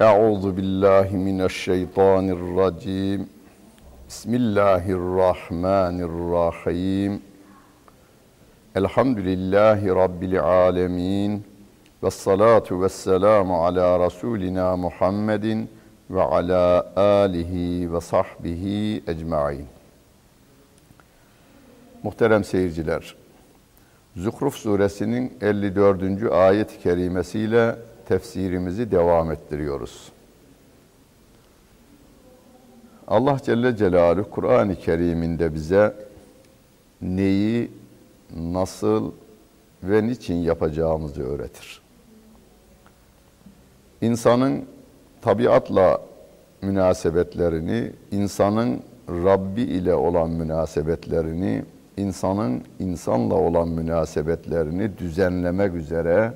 Euzu billahi mineşşeytanirracim. Bismillahirrahmanirrahim. Elhamdülillahi rabbil alamin. Ves salatu vesselamu ala rasulina Muhammedin ve ala alihi ve sahbihi ecmaîn. Muhterem seyirciler, Zuhruf suresinin 54. ayet-i kerimesiyle tefsirimizi devam ettiriyoruz. Allah Celle Celaluhu Kur'an-ı Kerim'inde bize neyi, nasıl ve niçin yapacağımızı öğretir. İnsanın tabiatla münasebetlerini, insanın Rabbi ile olan münasebetlerini, insanın insanla olan münasebetlerini düzenlemek üzere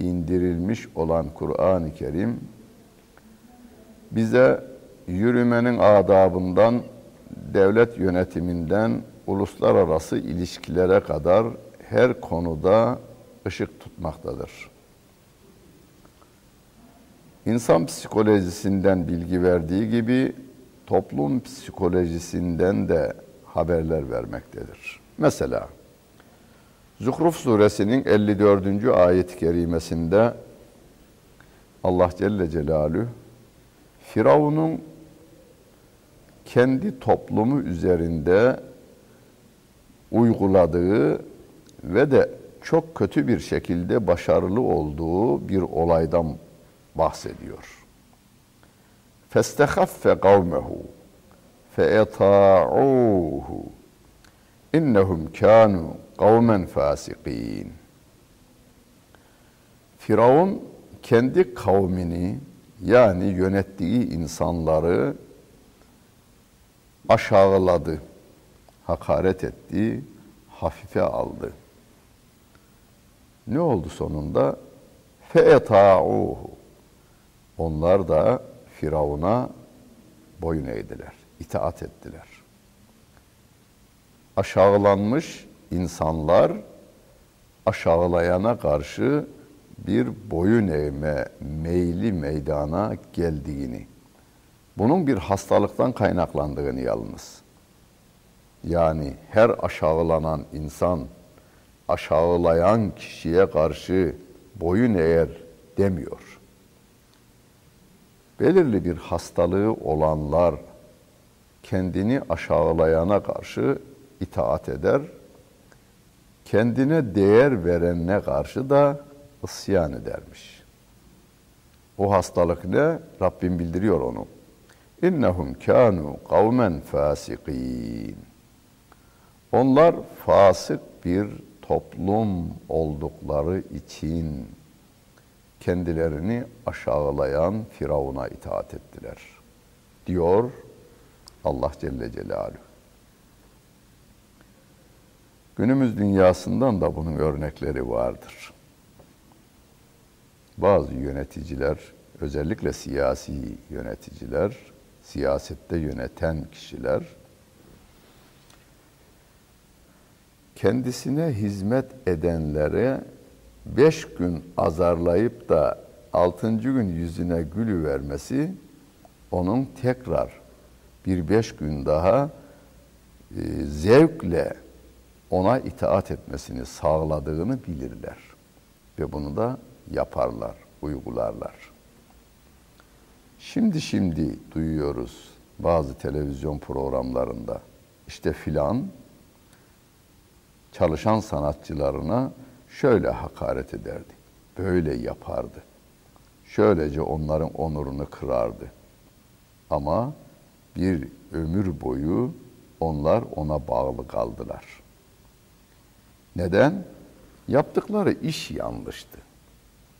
indirilmiş olan Kur'an-ı Kerim bize yürümenin adabından, devlet yönetiminden uluslararası ilişkilere kadar her konuda ışık tutmaktadır. İnsan psikolojisinden bilgi verdiği gibi toplum psikolojisinden de haberler vermektedir. Mesela Zuhruf suresinin 54. ayet-i kerimesinde Allah Celle Celaluhu Firavun'un kendi toplumu üzerinde uyguladığı ve de çok kötü bir şekilde başarılı olduğu bir olaydan bahsediyor. فَاسْتَخَفَّ قَوْمَهُ فَاَطَاعُوهُ اِنَّهُمْ كَانُوا kavmen fasikin. Firavun kendi kavmini yani yönettiği insanları aşağıladı, hakaret etti, hafife aldı. Ne oldu sonunda? Fe'eta'uhu. Onlar da Firavun'a boyun eğdiler, itaat ettiler. Aşağılanmış insanlar aşağılayana karşı bir boyun eğme meyli meydana geldiğini, bunun bir hastalıktan kaynaklandığını yalnız. Yani her aşağılanan insan aşağılayan kişiye karşı boyun eğer demiyor. Belirli bir hastalığı olanlar kendini aşağılayana karşı itaat eder, kendine değer verenine karşı da isyan edermiş. O hastalık ne? Rabbim bildiriyor onu. İnnehum kanu kavmen fasikin. Onlar fasık bir toplum oldukları için kendilerini aşağılayan Firavun'a itaat ettiler. Diyor Allah Celle Celaluhu. Günümüz dünyasından da bunun örnekleri vardır. Bazı yöneticiler, özellikle siyasi yöneticiler, siyasette yöneten kişiler kendisine hizmet edenlere beş gün azarlayıp da altıncı gün yüzüne gülü vermesi onun tekrar bir beş gün daha e, zevkle ona itaat etmesini sağladığını bilirler. Ve bunu da yaparlar, uygularlar. Şimdi şimdi duyuyoruz bazı televizyon programlarında işte filan çalışan sanatçılarına şöyle hakaret ederdi. Böyle yapardı. Şöylece onların onurunu kırardı. Ama bir ömür boyu onlar ona bağlı kaldılar. Neden? Yaptıkları iş yanlıştı.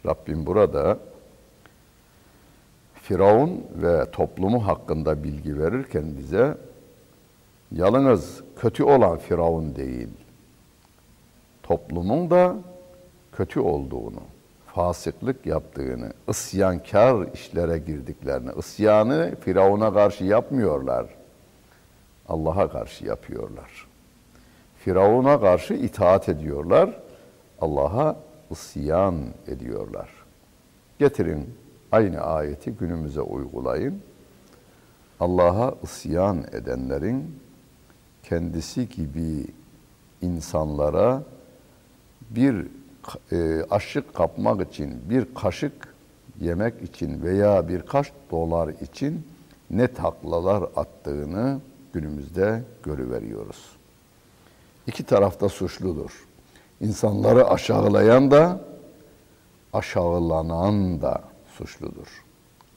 Rabbim burada Firavun ve toplumu hakkında bilgi verirken bize yalnız kötü olan Firavun değil, toplumun da kötü olduğunu, fasıklık yaptığını, isyankar işlere girdiklerini, isyanı Firavun'a karşı yapmıyorlar. Allah'a karşı yapıyorlar. Firavun'a karşı itaat ediyorlar. Allah'a isyan ediyorlar. Getirin aynı ayeti günümüze uygulayın. Allah'a isyan edenlerin kendisi gibi insanlara bir e, aşık kapmak için bir kaşık yemek için veya birkaç dolar için ne taklalar attığını günümüzde görüveriyoruz. İki tarafta suçludur. İnsanları aşağılayan da aşağılanan da suçludur.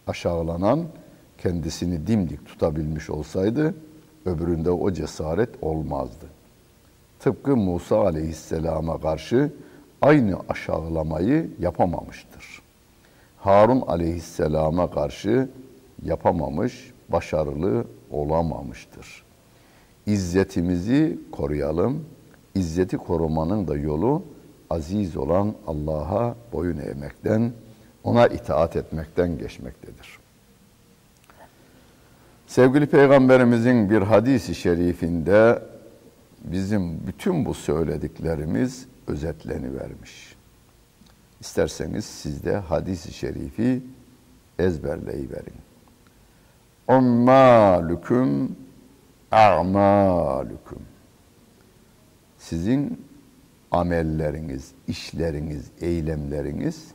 Aşağılanan kendisini dimdik tutabilmiş olsaydı öbüründe o cesaret olmazdı. Tıpkı Musa aleyhisselama karşı aynı aşağılamayı yapamamıştır. Harun aleyhisselama karşı yapamamış, başarılı olamamıştır. İzzetimizi koruyalım. İzzeti korumanın da yolu aziz olan Allah'a boyun eğmekten, ona itaat etmekten geçmektedir. Sevgili Peygamberimizin bir hadisi şerifinde bizim bütün bu söylediklerimiz özetleni vermiş. İsterseniz siz de hadisi şerifi ezberleyiverin. Ummalüküm a'malüküm. Sizin amelleriniz, işleriniz, eylemleriniz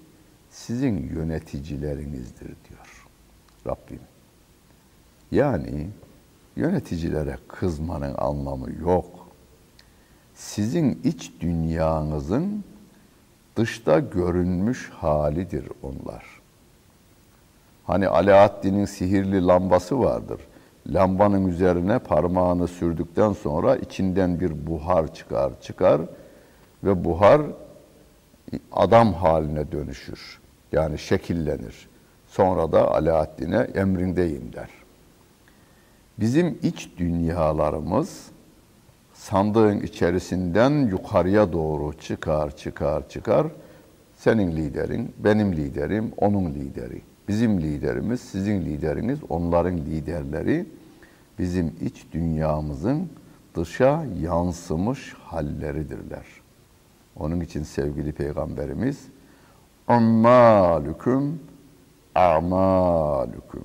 sizin yöneticilerinizdir diyor Rabbim. Yani yöneticilere kızmanın anlamı yok. Sizin iç dünyanızın dışta görünmüş halidir onlar. Hani Alaaddin'in sihirli lambası vardır. Lambanın üzerine parmağını sürdükten sonra içinden bir buhar çıkar, çıkar ve buhar adam haline dönüşür. Yani şekillenir. Sonra da Alaaddin'e emrindeyim der. Bizim iç dünyalarımız sandığın içerisinden yukarıya doğru çıkar, çıkar, çıkar. Senin liderin, benim liderim, onun lideri. Bizim liderimiz, sizin lideriniz, onların liderleri bizim iç dünyamızın dışa yansımış halleridirler. Onun için sevgili peygamberimiz ammalüküm a'malüküm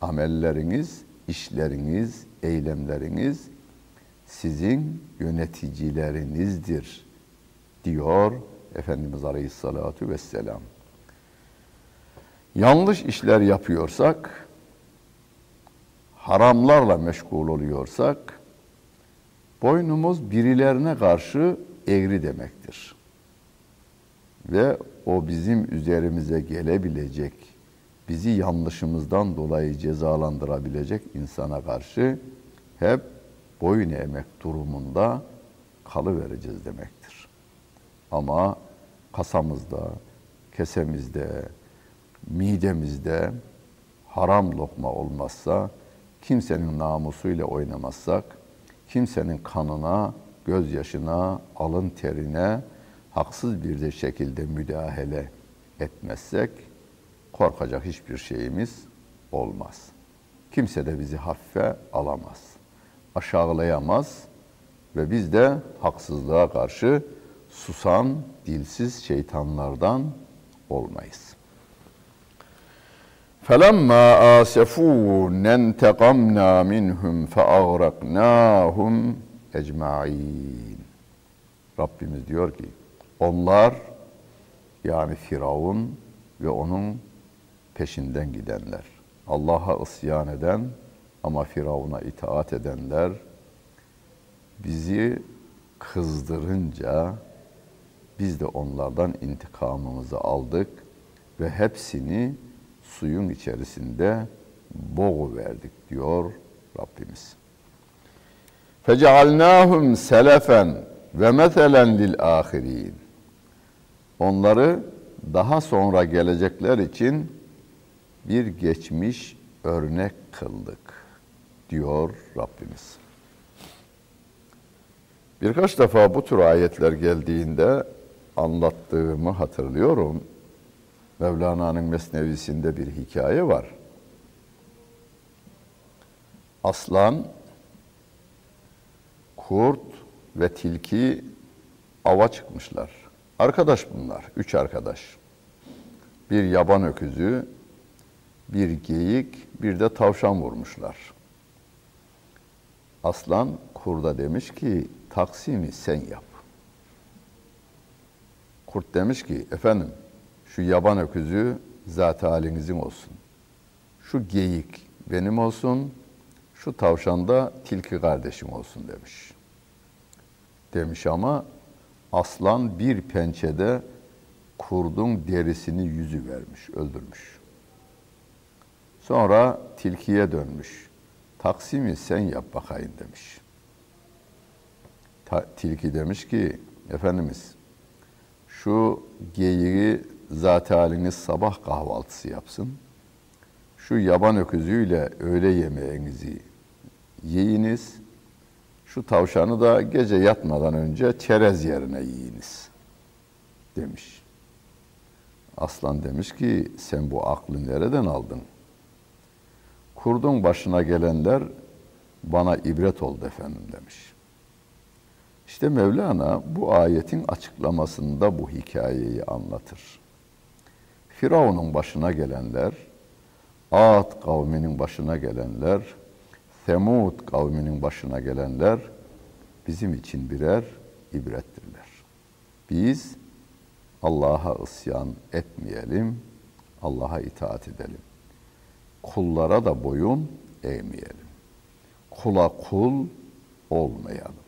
amelleriniz, işleriniz, eylemleriniz sizin yöneticilerinizdir diyor Efendimiz Aleyhisselatü Vesselam. Yanlış işler yapıyorsak, haramlarla meşgul oluyorsak, boynumuz birilerine karşı eğri demektir. Ve o bizim üzerimize gelebilecek, bizi yanlışımızdan dolayı cezalandırabilecek insana karşı hep boyun eğmek durumunda kalıvereceğiz demektir. Ama kasamızda, kesemizde, midemizde haram lokma olmazsa, kimsenin namusuyla oynamazsak, kimsenin kanına, gözyaşına, alın terine haksız bir de şekilde müdahale etmezsek korkacak hiçbir şeyimiz olmaz. Kimse de bizi hafife alamaz aşağılayamaz ve biz de haksızlığa karşı susan, dilsiz şeytanlardan olmayız. فَلَمَّا آسَفُونَ انْتَقَمْنَا مِنْهُمْ فَأَغْرَقْنَاهُمْ اَجْمَعِينَ Rabbimiz diyor ki, onlar yani Firavun ve onun peşinden gidenler, Allah'a isyan eden ama Firavun'a itaat edenler bizi kızdırınca biz de onlardan intikamımızı aldık ve hepsini suyun içerisinde boğu verdik diyor Rabbimiz. Fecealnahum selefen ve meselen lil ahirin. Onları daha sonra gelecekler için bir geçmiş örnek kıldık diyor Rabbimiz. Birkaç defa bu tür ayetler geldiğinde anlattığımı hatırlıyorum. Mevlana'nın Mesnevisinde bir hikaye var. Aslan, kurt ve tilki ava çıkmışlar. Arkadaş bunlar, üç arkadaş. Bir yaban öküzü, bir geyik, bir de tavşan vurmuşlar. Aslan kurda demiş ki taksimi sen yap. Kurt demiş ki efendim şu yaban öküzü zat halinizin olsun. Şu geyik benim olsun, şu tavşan da tilki kardeşim olsun demiş. Demiş ama aslan bir pençede kurdun derisini yüzü vermiş, öldürmüş. Sonra tilkiye dönmüş. Taksimi sen yap bakayım demiş. Ta, tilki demiş ki, Efendimiz şu geyiği zat haliniz sabah kahvaltısı yapsın. Şu yaban öküzüyle öğle yemeğinizi yiyiniz. Şu tavşanı da gece yatmadan önce çerez yerine yiyiniz demiş. Aslan demiş ki sen bu aklı nereden aldın? Kurdun başına gelenler bana ibret oldu efendim demiş. İşte Mevlana bu ayetin açıklamasında bu hikayeyi anlatır. Firavun'un başına gelenler, Ad kavminin başına gelenler, Semud kavminin başına gelenler bizim için birer ibrettirler. Biz Allah'a isyan etmeyelim, Allah'a itaat edelim. Kullara da boyun eğmeyelim. Kula kul olmayalım.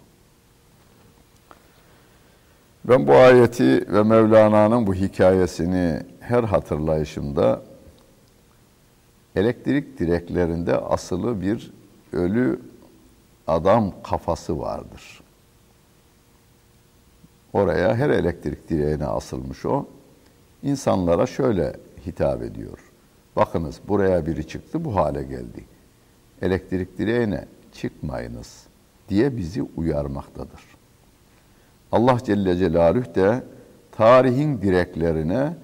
Ben bu ayeti ve Mevlana'nın bu hikayesini her hatırlayışımda elektrik direklerinde asılı bir ölü adam kafası vardır. Oraya her elektrik direğine asılmış o. İnsanlara şöyle hitap ediyor. Bakınız buraya biri çıktı bu hale geldi. Elektrik direğine çıkmayınız diye bizi uyarmaktadır. Allah Celle Celaluhu de tarihin direklerine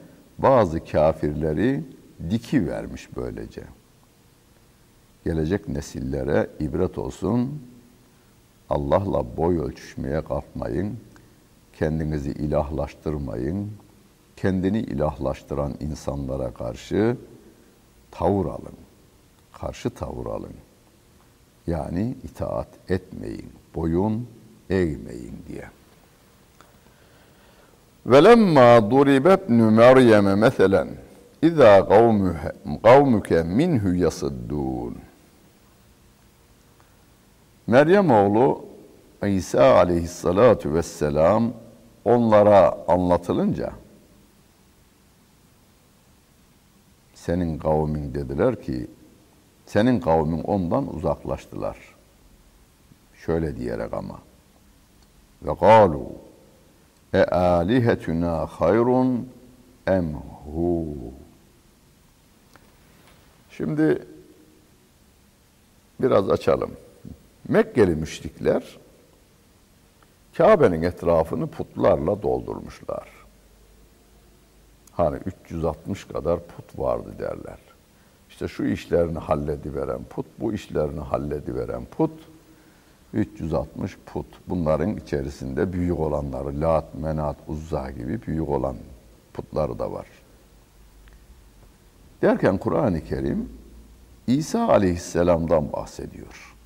bazı kafirleri diki vermiş böylece. Gelecek nesillere ibret olsun. Allah'la boy ölçüşmeye kalkmayın. Kendinizi ilahlaştırmayın. Kendini ilahlaştıran insanlara karşı tavır alın. Karşı tavır alın. Yani itaat etmeyin, boyun eğmeyin diye. وَلَمَّا ضُرِبَ ابْنُ مَرْيَمَ مَثَلًا اِذَا قَوْمُكَ مِنْهُ يَصِدُّونَ Meryem oğlu İsa aleyhissalatu vesselam onlara anlatılınca senin kavmin dediler ki senin kavmin ondan uzaklaştılar. Şöyle diyerek ama ve galu e alihetuna hayrun em hu Şimdi biraz açalım. Mekkeli müşrikler Kabe'nin etrafını putlarla doldurmuşlar. Hani 360 kadar put vardı derler. İşte şu işlerini hallediveren put, bu işlerini hallediveren put, 360 put. Bunların içerisinde büyük olanları, Lat, Menat, Uzza gibi büyük olan putları da var. Derken Kur'an-ı Kerim İsa aleyhisselamdan bahsediyor.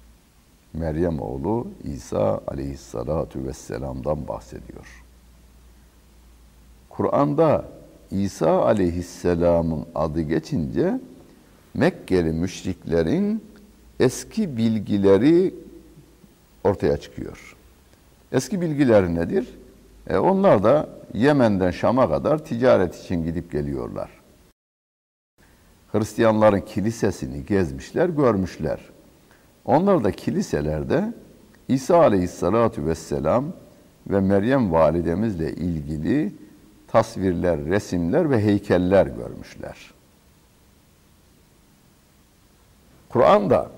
Meryem oğlu İsa aleyhissalatu vesselam'dan bahsediyor. Kur'an'da İsa aleyhisselamın adı geçince Mekkeli müşriklerin eski bilgileri ortaya çıkıyor. Eski bilgiler nedir? E onlar da Yemen'den Şam'a kadar ticaret için gidip geliyorlar. Hristiyanların kilisesini gezmişler, görmüşler. Onlar da kiliselerde İsa Aleyhisselatü Vesselam ve Meryem validemizle ilgili tasvirler, resimler ve heykeller görmüşler. Kur'an'da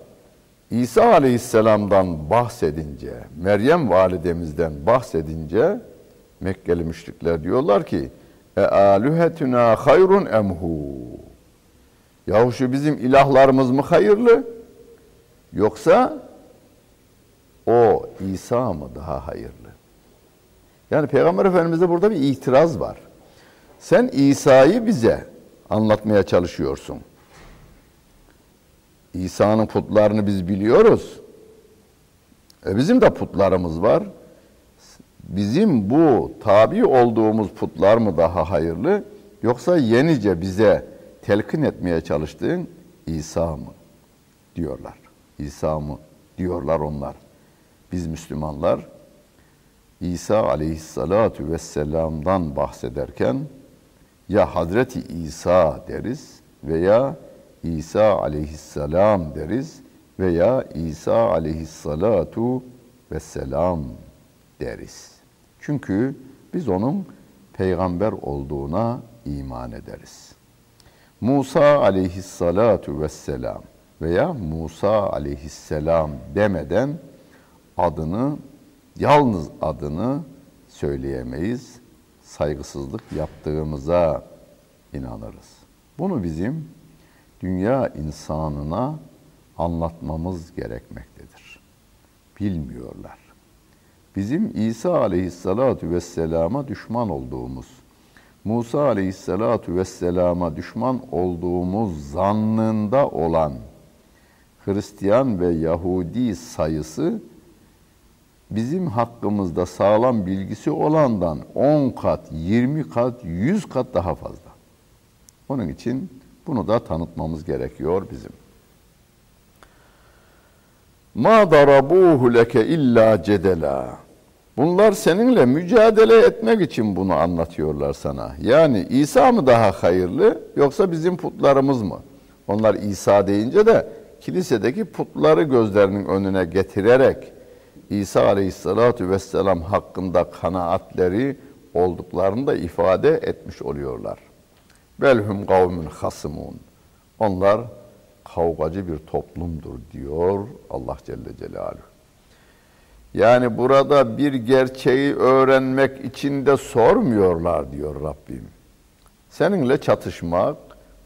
İsa Aleyhisselam'dan bahsedince, Meryem validemizden bahsedince Mekkeli müşrikler diyorlar ki e alühetuna hayrun emhu. Yahu şu bizim ilahlarımız mı hayırlı? Yoksa o İsa mı daha hayırlı? Yani Peygamber Efendimiz'de burada bir itiraz var. Sen İsa'yı bize anlatmaya çalışıyorsun. İsa'nın putlarını biz biliyoruz. E bizim de putlarımız var. Bizim bu tabi olduğumuz putlar mı daha hayırlı yoksa yenice bize telkin etmeye çalıştığın İsa mı diyorlar. İsa mı diyorlar onlar. Biz Müslümanlar İsa aleyhissalatu vesselam'dan bahsederken ya Hazreti İsa deriz veya İsa aleyhisselam deriz veya İsa aleyhissalatu vesselam deriz. Çünkü biz onun peygamber olduğuna iman ederiz. Musa aleyhissalatu vesselam veya Musa aleyhisselam demeden adını yalnız adını söyleyemeyiz. Saygısızlık yaptığımıza inanırız. Bunu bizim dünya insanına anlatmamız gerekmektedir. Bilmiyorlar. Bizim İsa aleyhissalatu vesselama düşman olduğumuz, Musa aleyhissalatu vesselama düşman olduğumuz zannında olan Hristiyan ve Yahudi sayısı bizim hakkımızda sağlam bilgisi olandan 10 kat, 20 kat, 100 kat daha fazla. Onun için bunu da tanıtmamız gerekiyor bizim. Ma darabuhu leke illa cedela. Bunlar seninle mücadele etmek için bunu anlatıyorlar sana. Yani İsa mı daha hayırlı yoksa bizim putlarımız mı? Onlar İsa deyince de kilisedeki putları gözlerinin önüne getirerek İsa Aleyhisselatü Vesselam hakkında kanaatleri olduklarını da ifade etmiş oluyorlar. Belhum kavmun hasımun. Onlar kavgacı bir toplumdur diyor Allah Celle Celaluhu. Yani burada bir gerçeği öğrenmek için de sormuyorlar diyor Rabbim. Seninle çatışmak,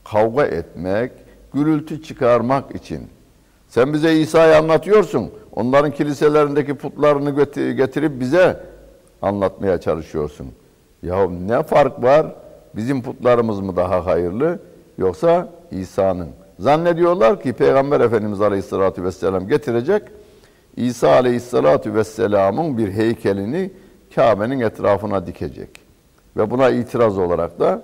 kavga etmek, gürültü çıkarmak için. Sen bize İsa'yı anlatıyorsun. Onların kiliselerindeki putlarını getirip bize anlatmaya çalışıyorsun. Ya ne fark var? Bizim putlarımız mı daha hayırlı yoksa İsa'nın? Zannediyorlar ki Peygamber Efendimiz Aleyhisselatü Vesselam getirecek. İsa Aleyhisselatü Vesselam'ın bir heykelini Kabe'nin etrafına dikecek. Ve buna itiraz olarak da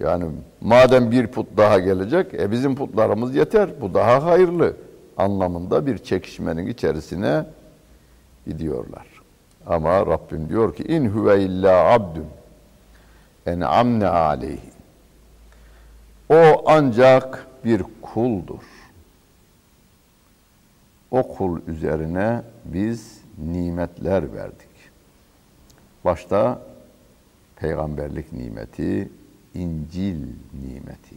yani madem bir put daha gelecek, e bizim putlarımız yeter, bu daha hayırlı anlamında bir çekişmenin içerisine gidiyorlar. Ama Rabbim diyor ki in huve illa abdun en'amne aleyhi. O ancak bir kuldur. O kul üzerine biz nimetler verdik. Başta peygamberlik nimeti, İncil nimeti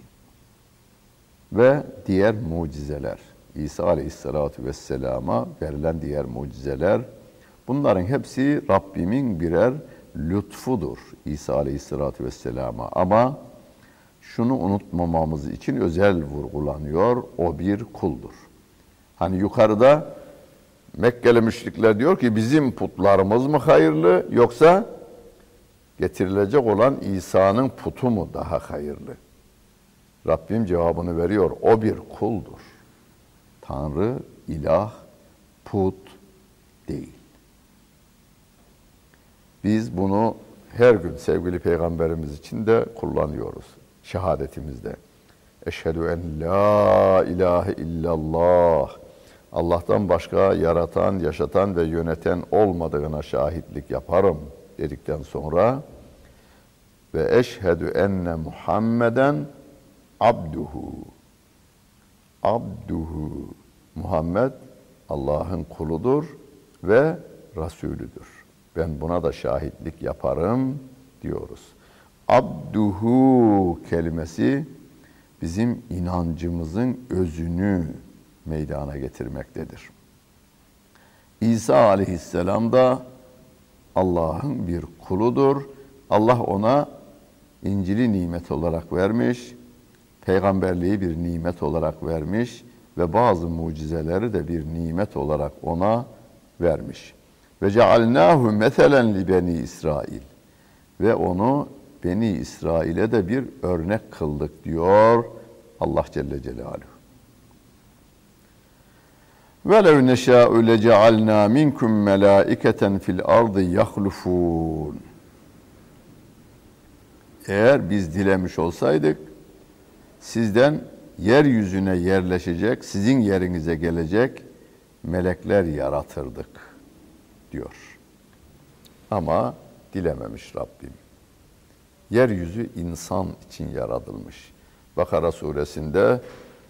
ve diğer mucizeler. İsa Aleyhisselatü Vesselam'a verilen diğer mucizeler bunların hepsi Rabbimin birer lütfudur İsa Aleyhisselatü Vesselam'a ama şunu unutmamamız için özel vurgulanıyor. O bir kuldur. Hani yukarıda Mekkeli müşrikler diyor ki bizim putlarımız mı hayırlı yoksa getirilecek olan İsa'nın putu mu daha hayırlı? Rabbim cevabını veriyor. O bir kuldur. Tanrı, ilah, put değil. Biz bunu her gün sevgili peygamberimiz için de kullanıyoruz şehadetimizde. Eşhedü en la ilahe illallah. Allah'tan başka yaratan, yaşatan ve yöneten olmadığına şahitlik yaparım dedikten sonra ve eşhedü enne Muhammeden abduhu. Abduhu. Muhammed Allah'ın kuludur ve Resulüdür. Ben buna da şahitlik yaparım diyoruz. Abduhu kelimesi bizim inancımızın özünü meydana getirmektedir. İsa aleyhisselam da Allah'ın bir kuludur. Allah ona İncil'i nimet olarak vermiş, peygamberliği bir nimet olarak vermiş ve bazı mucizeleri de bir nimet olarak ona vermiş. Ve cealnahu meselen li beni İsrail. Ve onu Beni İsrail'e de bir örnek kıldık diyor Allah Celle Celaluhu. وَلَوْ نَشَاءُ لَجَعَلْنَا مِنْكُمْ مَلَائِكَةً فِي الْأَرْضِ يَخْلُفُونَ Eğer biz dilemiş olsaydık, sizden yeryüzüne yerleşecek, sizin yerinize gelecek melekler yaratırdık Diyor. Ama dilememiş Rabbim. Yeryüzü insan için yaratılmış. Bakara suresinde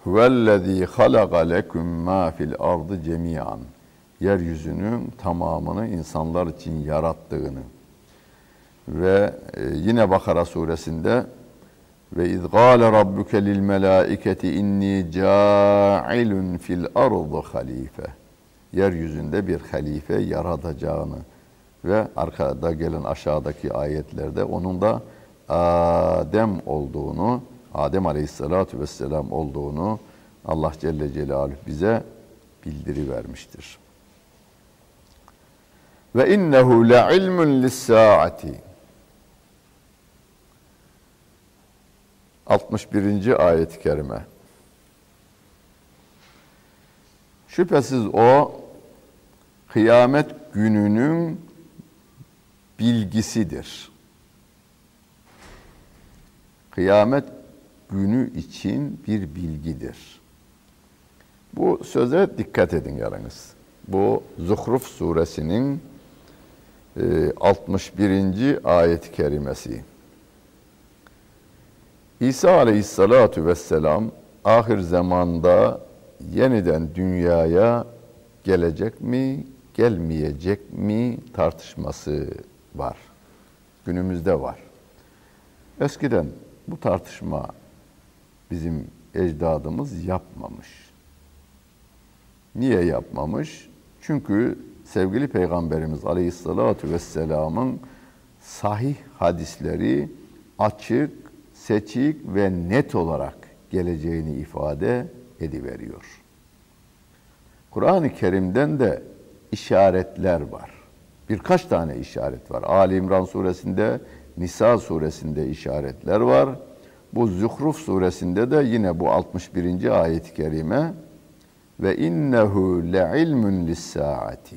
Huvellezî halaka leküm mâ fil ardı cemiyan. Yeryüzünün tamamını insanlar için yarattığını ve e, yine Bakara suresinde ve iz gâle rabbuke lil melâiketi inni câilun fil ardı halife. Yeryüzünde bir halife yaratacağını ve arkada gelen aşağıdaki ayetlerde onun da Adem olduğunu, Adem Aleyhisselatü Vesselam olduğunu Allah Celle Celaluhu bize bildiri vermiştir. Ve innehu le ilmun lis-saati. 61. ayet-i kerime. Şüphesiz o kıyamet gününün bilgisidir. Kıyamet günü için bir bilgidir. Bu söze dikkat edin yalnız. Bu Zuhruf suresinin 61. E, ayet-i kerimesi. İsa aleyhissalatu vesselam ahir zamanda yeniden dünyaya gelecek mi, gelmeyecek mi tartışması var. Günümüzde var. Eskiden bu tartışma bizim ecdadımız yapmamış. Niye yapmamış? Çünkü sevgili Peygamberimiz Aleyhisselatü Vesselam'ın sahih hadisleri açık, seçik ve net olarak geleceğini ifade ediveriyor. Kur'an-ı Kerim'den de işaretler var. Birkaç tane işaret var. Ali İmran suresinde, Nisa suresinde işaretler var. Bu Zuhruf suresinde de yine bu 61. ayet-i kerime ve innehu le ilmun lis-saati.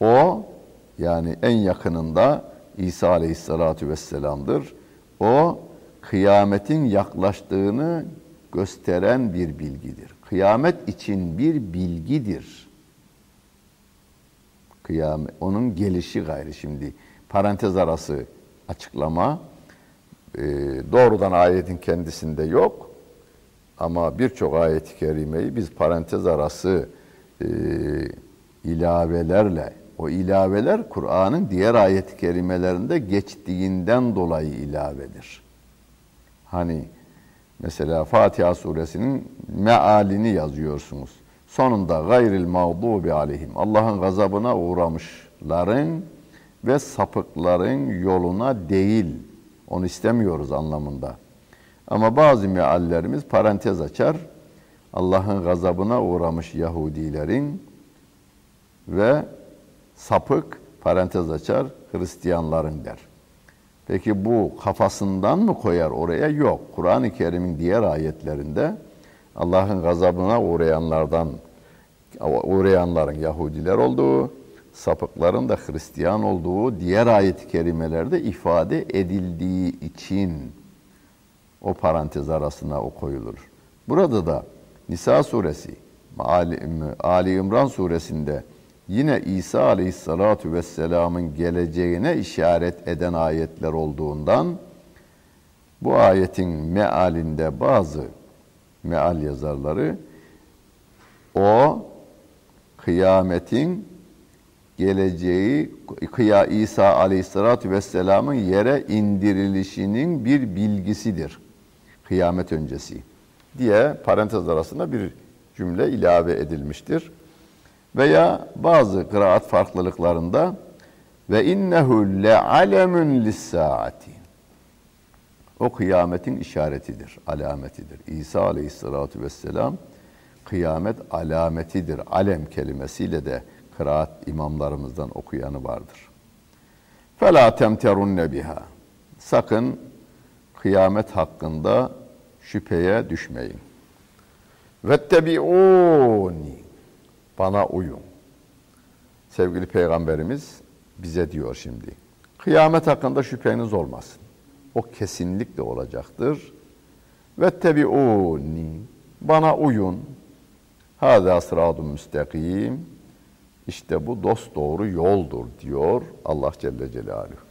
O yani en yakınında İsa Aleyhisselatü Vesselam'dır. O kıyametin yaklaştığını gösteren bir bilgidir. Kıyamet için bir bilgidir. Kıyamet, onun gelişi gayri şimdi parantez arası açıklama e, doğrudan ayetin kendisinde yok ama birçok ayet-i kerimeyi biz parantez arası e, ilavelerle o ilaveler Kur'an'ın diğer ayet-i kerimelerinde geçtiğinden dolayı ilavedir. Hani mesela Fatiha suresinin mealini yazıyorsunuz. Sonunda gayril mağdubi aleyhim. Allah'ın gazabına uğramışların ve sapıkların yoluna değil. Onu istemiyoruz anlamında. Ama bazı meallerimiz parantez açar. Allah'ın gazabına uğramış Yahudilerin ve sapık parantez açar Hristiyanların der. Peki bu kafasından mı koyar oraya? Yok. Kur'an-ı Kerim'in diğer ayetlerinde Allah'ın gazabına uğrayanlardan uğrayanların Yahudiler olduğu, sapıkların da Hristiyan olduğu diğer ayet-i kerimelerde ifade edildiği için o parantez arasına o koyulur. Burada da Nisa suresi, Ali, Ali İmran suresinde yine İsa aleyhissalatu vesselamın geleceğine işaret eden ayetler olduğundan bu ayetin mealinde bazı meal yazarları o kıyametin geleceği kıya İsa aleyhissalatu vesselamın yere indirilişinin bir bilgisidir. Kıyamet öncesi diye parantez arasında bir cümle ilave edilmiştir. Veya bazı kıraat farklılıklarında ve innehu le alemun lis-saati. O kıyametin işaretidir, alametidir. İsa aleyhissalatu vesselam kıyamet alametidir. Alem kelimesiyle de kıraat imamlarımızdan okuyanı vardır. فَلَا تَمْتَرُنَّ biha. Sakın kıyamet hakkında şüpheye düşmeyin. Vettebi'uni. Bana uyun. Sevgili Peygamberimiz bize diyor şimdi. Kıyamet hakkında şüpheniz olmasın. O kesinlikle olacaktır. Vettebi'uni. Bana uyun. Hâzâ sıradun müstakim. İşte bu dost doğru yoldur diyor Allah Celle Celaluhu.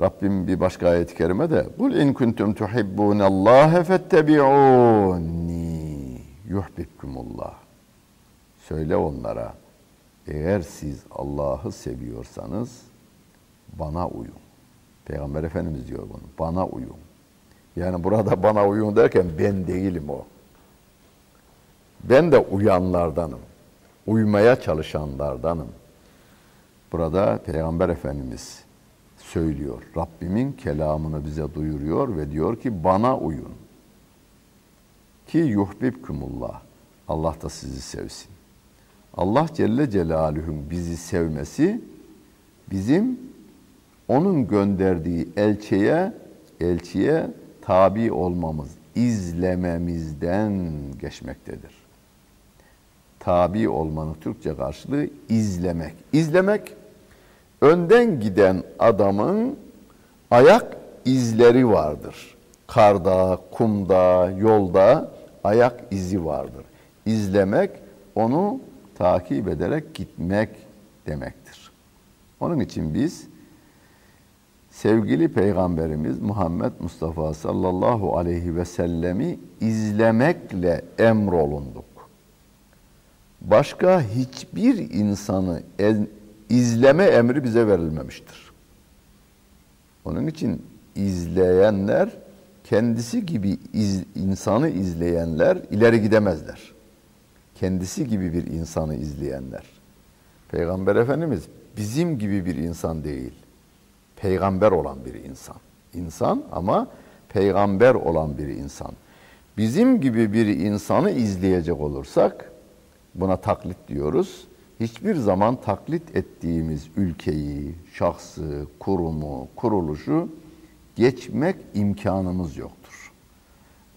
Rabbim bir başka ayet-i kerimede Kul in kuntum tuhibbunallâhe fettebi'ûni yuhbibkumullah. Söyle onlara eğer siz Allah'ı seviyorsanız bana uyun. Peygamber Efendimiz diyor bunu. Bana uyun. Yani burada bana uyun derken ben değilim o. Ben de uyanlardanım. Uymaya çalışanlardanım. Burada Peygamber Efendimiz söylüyor. Rabbimin kelamını bize duyuruyor ve diyor ki bana uyun. Ki yuhbibkumullah. Allah da sizi sevsin. Allah Celle Celaluhu'nun bizi sevmesi bizim onun gönderdiği elçiye elçiye tabi olmamız, izlememizden geçmektedir. Tabi olmanın Türkçe karşılığı izlemek. İzlemek önden giden adamın ayak izleri vardır. Karda, kumda, yolda ayak izi vardır. İzlemek onu takip ederek gitmek demektir. Onun için biz sevgili peygamberimiz Muhammed Mustafa sallallahu aleyhi ve sellemi izlemekle emrolunduk. Başka hiçbir insanı izleme emri bize verilmemiştir. Onun için izleyenler kendisi gibi iz, insanı izleyenler ileri gidemezler. Kendisi gibi bir insanı izleyenler. Peygamber Efendimiz bizim gibi bir insan değil. Peygamber olan bir insan. İnsan ama peygamber olan bir insan. Bizim gibi bir insanı izleyecek olursak buna taklit diyoruz hiçbir zaman taklit ettiğimiz ülkeyi, şahsı, kurumu, kuruluşu geçmek imkanımız yoktur.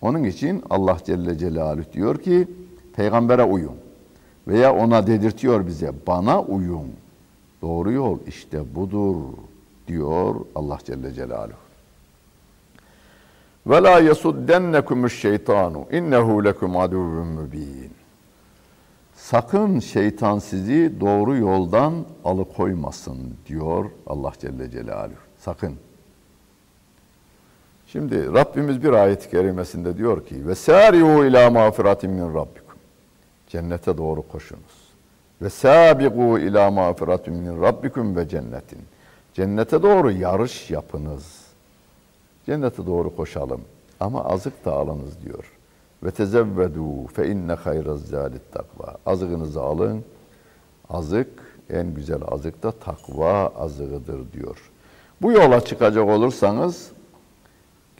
Onun için Allah Celle Celaluhu diyor ki peygambere uyun veya ona dedirtiyor bize bana uyun. Doğru yol işte budur diyor Allah Celle Celaluhu. Ve la yesuddennekumüş şeytanu innehu lekum aduvvun mübin. Sakın şeytan sizi doğru yoldan alıkoymasın diyor Allah Celle Celaluhu. Sakın. Şimdi Rabbimiz bir ayet-i kerimesinde diyor ki ve sari'u ila mağfiratin min rabbikum. Cennete doğru koşunuz. Ve sabiqu ila mağfiratin min rabbikum ve cennetin. Cennete doğru yarış yapınız. Cennete doğru koşalım ama azık da alınız diyor. Ve tezevvedu fe inne hayraz zalit takva. Azığınızı alın. Azık en güzel azık da takva azığıdır diyor. Bu yola çıkacak olursanız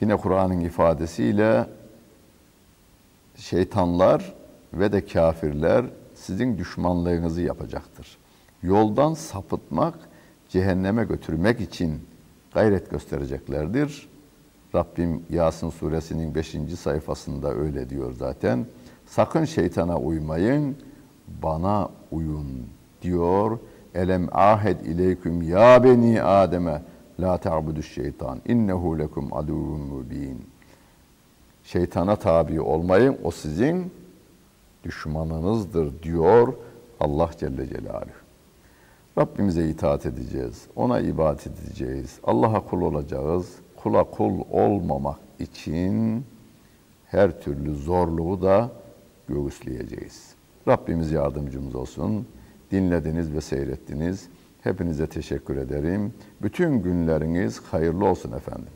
yine Kur'an'ın ifadesiyle şeytanlar ve de kafirler sizin düşmanlığınızı yapacaktır. Yoldan sapıtmak, cehenneme götürmek için gayret göstereceklerdir. Rabbim Yasin suresinin 5. sayfasında öyle diyor zaten. Sakın şeytana uymayın, bana uyun diyor. Elem ahed ileyküm ya beni Adem'e la ta'budu şeytan innehu lekum aduvun mubin. Şeytana tabi olmayın, o sizin düşmanınızdır diyor Allah Celle Celaluhu. Rabbimize itaat edeceğiz, ona ibadet edeceğiz, Allah'a kul olacağız kula kul olmamak için her türlü zorluğu da göğüsleyeceğiz. Rabbimiz yardımcımız olsun. Dinlediniz ve seyrettiniz. Hepinize teşekkür ederim. Bütün günleriniz hayırlı olsun efendim.